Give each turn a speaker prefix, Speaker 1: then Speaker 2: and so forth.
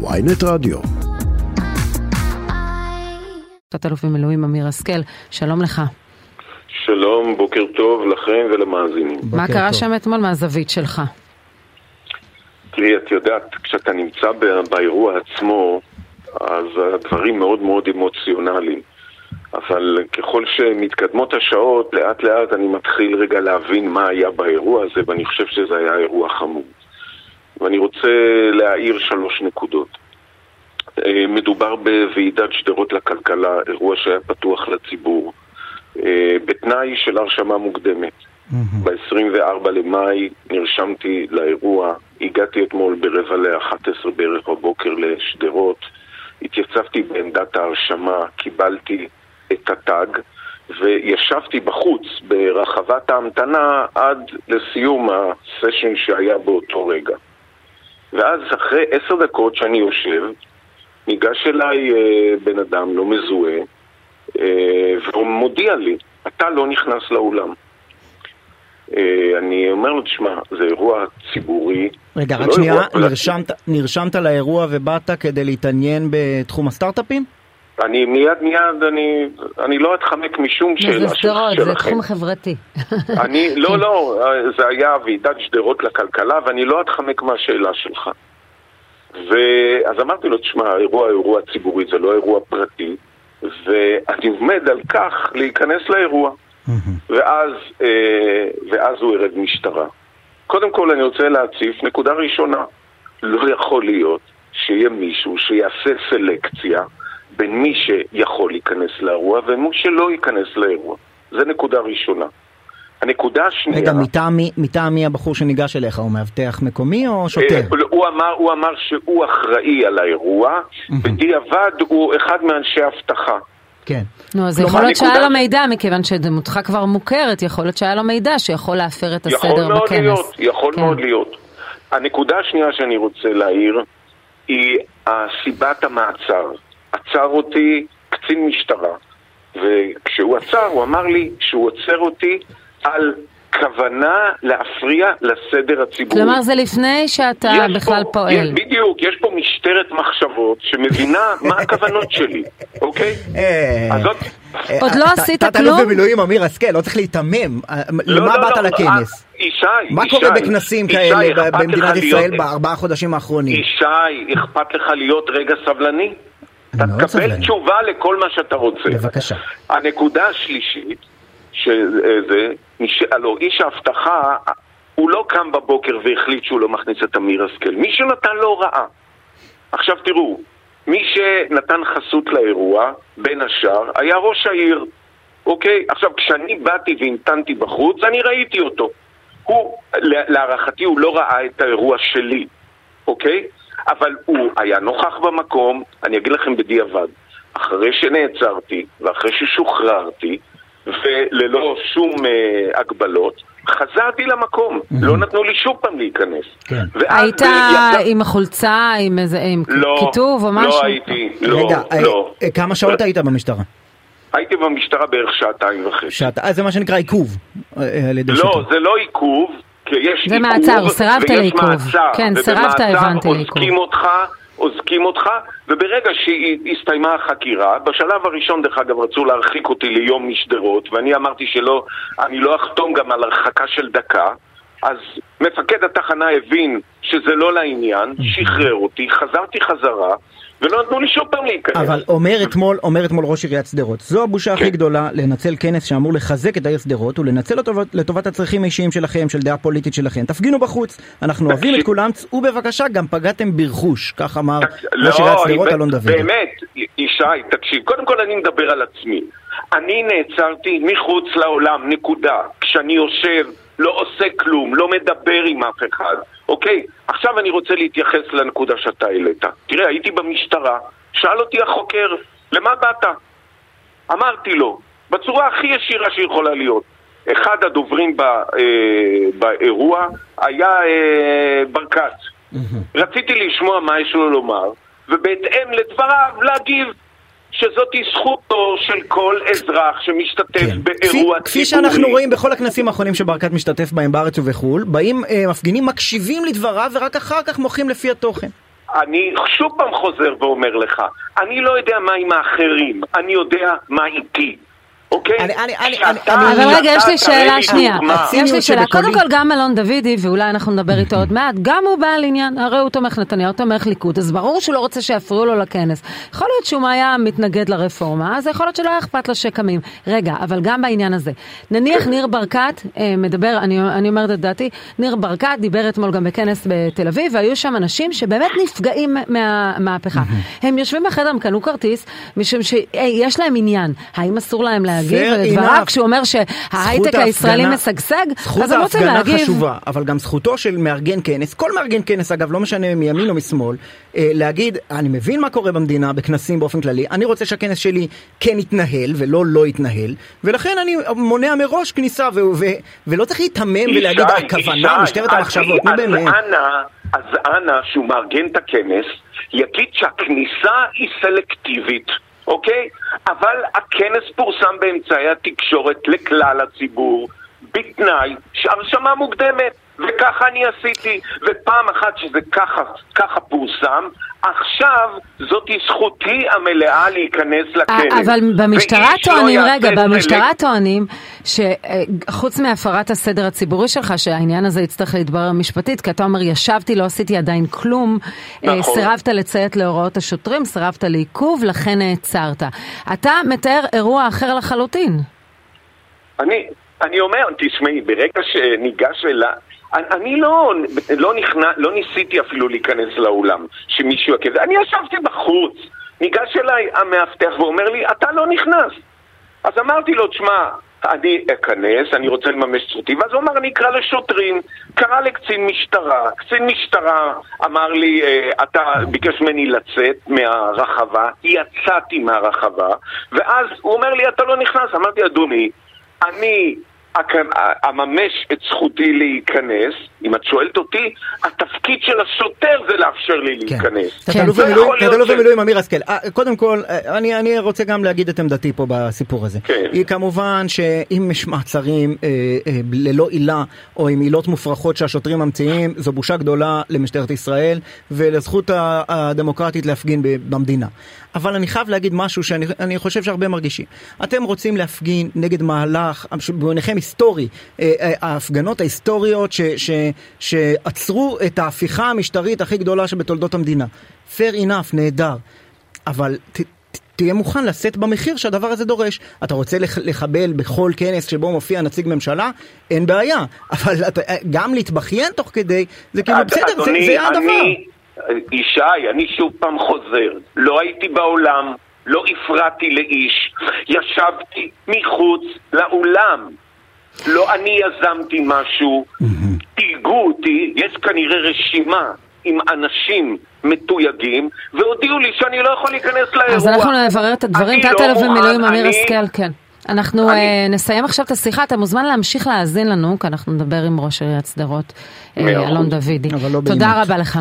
Speaker 1: ויינט רדיו.
Speaker 2: תת-אלוף במילואים אמיר השכל, שלום לך.
Speaker 3: שלום, בוקר טוב לכם ולמאזינים.
Speaker 2: מה קרה שם אתמול מהזווית שלך?
Speaker 3: תראי, את יודעת, כשאתה נמצא באירוע עצמו, אז הדברים מאוד מאוד אמוציונליים. אבל ככל שמתקדמות השעות, לאט לאט אני מתחיל רגע להבין מה היה באירוע הזה, ואני חושב שזה היה אירוע חמור. ואני רוצה להעיר שלוש נקודות. אה, מדובר בוועידת שדרות לכלכלה, אירוע שהיה פתוח לציבור, אה, בתנאי של הרשמה מוקדמת. ב-24 למאי נרשמתי לאירוע, הגעתי אתמול ברבע ל-11 בערך בבוקר לשדרות, התייצבתי בעמדת ההרשמה, קיבלתי את התג וישבתי בחוץ ברחבת ההמתנה עד לסיום הסשן שהיה באותו רגע. ואז אחרי עשר דקות שאני יושב, ניגש אליי אה, בן אדם לא מזוהה אה, והוא מודיע לי, אתה לא נכנס לאולם. אה, אני אומר לו, תשמע, זה אירוע ציבורי.
Speaker 4: רגע, רק לא שנייה, נרשמת, נרשמת לאירוע ובאת כדי להתעניין בתחום הסטארט-אפים?
Speaker 3: אני מיד מיד, אני, אני לא אתחמק משום שאלה
Speaker 2: זה שדרות, זה תחום חברתי.
Speaker 3: אני, לא, לא, זה היה ועידת שדרות לכלכלה ואני לא אתחמק מהשאלה שלך. ואז אמרתי לו, תשמע, האירוע אירוע ציבורי, זה לא אירוע פרטי, ואני עומד על כך להיכנס לאירוע. ואז, אה, ואז הוא ירד משטרה. קודם כל אני רוצה להציף נקודה ראשונה. לא יכול להיות שיהיה מישהו שיעשה סלקציה בין מי שיכול להיכנס לאירוע ומי שלא ייכנס לאירוע. זה נקודה ראשונה. הנקודה השנייה...
Speaker 4: רגע, מטעם מי הבחור שניגש אליך? הוא מאבטח מקומי או שוטר? אה,
Speaker 3: הוא אמר, הוא אמר שהוא אחראי על האירוע, בדיעבד הוא אחד מאנשי אבטחה.
Speaker 2: כן. נו, אז יכול להיות שהיה לו מידע, מכיוון שדמותך כבר מוכרת, יכול להיות שהיה לו מידע שיכול להפר את הסדר בכנס.
Speaker 3: יכול מאוד להיות, יכול כן. מאוד להיות. הנקודה השנייה שאני רוצה להעיר היא סיבת המעצר. עצר אותי קצין משטרה, וכשהוא עצר הוא אמר לי שהוא עוצר אותי על כוונה להפריע לסדר הציבורי.
Speaker 2: כלומר זה לפני שאתה בכלל פה, פועל.
Speaker 3: יש, בדיוק, יש פה משטרת מחשבות שמבינה מה הכוונות שלי, אוקיי?
Speaker 2: אה, אז אה, עוד לא עשית כלום?
Speaker 4: תת-אלוף במילואים אמיר השכל, לא צריך להיתמם. אה, לא, למה לא, באת לא, לכנס?
Speaker 3: ישי,
Speaker 4: מה קורה בכנסים כאלה במדינת ישראל בארבעה חודשים האחרונים?
Speaker 3: ישי, אכפת לך להיות רגע סבלני? אתה תקבל תשובה לכל מה שאתה רוצה.
Speaker 4: בבקשה.
Speaker 3: הנקודה השלישית, שזה, הלוא איש האבטחה, הוא לא קם בבוקר והחליט שהוא לא מכניס את אמיר השכל. מישהו נתן לו הוראה. עכשיו תראו, מי שנתן חסות לאירוע, בין השאר, היה ראש העיר. אוקיי? עכשיו, כשאני באתי והמתנתי בחוץ, אני ראיתי אותו. הוא, להערכתי, הוא לא ראה את האירוע שלי, אוקיי? אבל הוא היה נוכח במקום, אני אגיד לכם בדיעבד, אחרי שנעצרתי ואחרי ששוחררתי, וללא שום uh, הגבלות, חזרתי למקום, mm-hmm. לא נתנו לי שוב פעם להיכנס.
Speaker 2: כן. היית עם החולצה, עם איזה עם לא, כיתוב או משהו?
Speaker 3: לא הייתי, לא, רגע, לא.
Speaker 4: אה, כמה שעות היית במשטרה?
Speaker 3: הייתי במשטרה בערך שעתיים וחצי.
Speaker 4: שעתיים, אה, זה מה שנקרא עיכוב
Speaker 3: שוטר. לא, זה לא עיכוב, כי יש
Speaker 2: עיכוב, מעצר, סירבת לעיכוב. כן, סירבת, הבנתי לעיכוב.
Speaker 3: אוזקים אותך, אוזקים אותך, וברגע שהסתיימה החקירה, בשלב הראשון דרך אגב רצו להרחיק אותי ליום משדרות, ואני אמרתי שלא, אני לא אחתום גם על הרחקה של דקה, אז מפקד התחנה הבין שזה לא לעניין, שחרר אותי, חזרתי חזרה, ולא נתנו לי שוב פעם להיכנס.
Speaker 4: אבל אומר אתמול, אומר אתמול ראש עיריית שדרות, זו הבושה כן. הכי גדולה לנצל כנס שאמור לחזק את העיר שדרות ולנצל לטובת, לטובת הצרכים האישיים שלכם, של דעה פוליטית שלכם. תפגינו בחוץ, אנחנו אוהבים את כולם, צאו בבקשה, גם פגעתם ברכוש, כך אמר ראש עיריית שדרות אלון דוד.
Speaker 3: באמת, ישי, תקשיב, קודם כל אני מדבר על עצמי. אני נעצרתי מחוץ לעולם, נקודה. כשאני יושב, לא עושה כלום, לא מדבר עם אף אחד. אוקיי, עכשיו אני רוצה להתייחס לנקודה שאתה העלית. תראה, הייתי במשטרה, שאל אותי החוקר, למה באת? אמרתי לו, בצורה הכי ישירה שיכולה להיות. אחד הדוברים בא, אה, באירוע היה אה, ברקת. רציתי לשמוע מה יש לו לומר, ובהתאם לדבריו להגיב שזאת זכותו של כל אזרח שמשתתף כן. באירוע כפי, ציבורי.
Speaker 4: כפי שאנחנו רואים בכל הכנסים האחרונים שברקת משתתף בהם בארץ ובחו"ל, באים אה, מפגינים מקשיבים לדבריו ורק אחר כך מוחים לפי התוכן.
Speaker 3: אני שוב פעם חוזר ואומר לך, אני לא יודע מה עם האחרים, אני יודע מה איתי. אוקיי?
Speaker 4: אני- אני- אני-
Speaker 3: שאתה-
Speaker 4: אני- אני-
Speaker 2: אבל רגע, יש לי שאלה שנייה. יש לי שאלה. קודם כל, גם אלון דוידי, ואולי אנחנו נדבר איתו עוד מעט, גם הוא בעל עניין, הרי הוא תומך נתניהו, תומך ליכוד, אז ברור שהוא לא רוצה שיפריעו לו לכנס. יכול להיות שהוא היה מתנגד לרפורמה, אז יכול להיות שלא היה אכפת לו שקמים. רגע, אבל גם בעניין הזה. נניח ניר ברקת אה, מדבר, אני, אני אומרת את דעתי, ניר ברקת דיבר אתמול גם בכנס בתל אביב, והיו שם אנשים שבאמת נפגעים מהמהפכה. הם יושבים בחדר, הם קנו כרטיס, משום שיש להם עניין. האם אסור להם להגיב לדבריו. כשהוא אומר
Speaker 4: זכות
Speaker 2: שההייטק הישראלי
Speaker 4: ההפגנה-
Speaker 2: משגשג?
Speaker 4: זכות
Speaker 2: אז הם רוצים
Speaker 4: ההפגנה
Speaker 2: להגיב.
Speaker 4: חשובה, אבל גם זכותו של מארגן כנס, כל מארגן כנס אגב, לא משנה מימין או משמאל, אה, להגיד, אני מבין מה קורה במדינה, בכנסים באופן כללי, אני רוצה שהכנס שלי כן יתנהל ולא לא יתנהל, ולכן אני מונע מראש כניסה, ו- ו- ולא צריך להיתמם ולהגיד,
Speaker 3: ישי,
Speaker 4: הכוונה, משטרת
Speaker 3: אז-
Speaker 4: המחשבות, נו
Speaker 3: אז
Speaker 4: באמת.
Speaker 3: אנא, אז אנא, שהוא מארגן את הכנס, יגיד שהכניסה היא סלקטיבית. אוקיי? אבל הכנס פורסם באמצעי התקשורת לכלל הציבור, בתנאי שהרשמה מוקדמת, וככה אני עשיתי, ופעם אחת שזה ככה, ככה פורסם, עכשיו זאתי זכותי המלאה להיכנס.
Speaker 2: אה, אבל במשטרה
Speaker 3: ואיש לא
Speaker 2: טוענים,
Speaker 3: יעשה
Speaker 2: רגע, במשטרה טוענים שחוץ מהפרת הסדר הציבורי שלך, שהעניין הזה יצטרך להתברר משפטית, כי אתה אומר, ישבתי, לא עשיתי עדיין כלום, אה,
Speaker 3: נכון.
Speaker 2: סירבת לציית להוראות השוטרים, סירבת לעיכוב, לכן נעצרת. אתה מתאר אירוע אחר לחלוטין.
Speaker 3: אני, אני אומר, תשמעי, ברגע שניגש אליי, אני, אני לא, לא, נכנע, לא ניסיתי אפילו להיכנס לאולם, שמישהו יעכב, אני ישבתי בחוץ, ניגש אליי המאבטח ואומר לי, אתה לא נכנס. אז אמרתי לו, תשמע, אני אכנס, אני רוצה לממש זכותי, ואז הוא אמר, אני אקרא לשוטרים, קרא לקצין משטרה, קצין משטרה אמר לי, אה, אתה ביקש ממני לצאת מהרחבה, יצאתי מהרחבה, ואז הוא אומר לי, אתה לא נכנס, אמרתי, אדוני, אני אכ- אממש את זכותי להיכנס, אם את שואלת אותי, התפקיד של השוטר זה לאפשר לי
Speaker 4: כן.
Speaker 3: להיכנס.
Speaker 2: כן.
Speaker 4: תת-אלוף
Speaker 3: לא
Speaker 4: במילואים- תת-אלוף
Speaker 3: ש-
Speaker 4: במילואים אמיר השכל, אה, קודם כל, אה, אני אני רוצה גם להגיד את עמדתי פה בסיפור הזה.
Speaker 3: כן.
Speaker 4: היא כמובן שאם יש מעצרים אה, אה, ללא עילה, או עם עילות מופרכות שהשוטרים ממציאים, זו בושה גדולה למשטרת ישראל ולזכות הדמוקרטית להפגין במדינה. אבל אני חייב להגיד משהו שאני אני חושב שהרבה מרגישים. אתם רוצים להפגין נגד מהלך, שבעיניכם היסטורי, אה, אה, ההפגנות ההיסטוריות ש, ש, שעצרו את ההפיכה המשטרית הכי גדולה שבתולדות המדינה. fair enough, נהדר. אבל ת, ת, תהיה מוכן לשאת במחיר שהדבר הזה דורש. אתה רוצה לח, לחבל בכל כנס שבו מופיע נציג ממשלה? אין בעיה. אבל אתה, גם להתבכיין תוך כדי, זה כאילו בסדר, זה,
Speaker 3: אדוני,
Speaker 4: זה הדבר.
Speaker 3: אני, ישי, אני שוב פעם חוזר, לא הייתי בעולם, לא הפרעתי לאיש, ישבתי מחוץ לאולם. לא אני יזמתי משהו, תייגו אותי, יש כנראה רשימה עם אנשים מתויגים, והודיעו לי שאני לא יכול להיכנס לאירוע.
Speaker 2: אז אנחנו נברר את הדברים.
Speaker 3: אני לא
Speaker 2: תת-אלוף במילואים אמיר השכל, כן. אנחנו
Speaker 3: אני-
Speaker 2: אה, נסיים עכשיו את השיחה, אתה מוזמן להמשיך להאזין לנו, כי אנחנו נדבר עם ראש עיריית שדרות, אה, אלון. דוידי.
Speaker 4: לא
Speaker 2: תודה
Speaker 4: בעימות.
Speaker 2: רבה לך.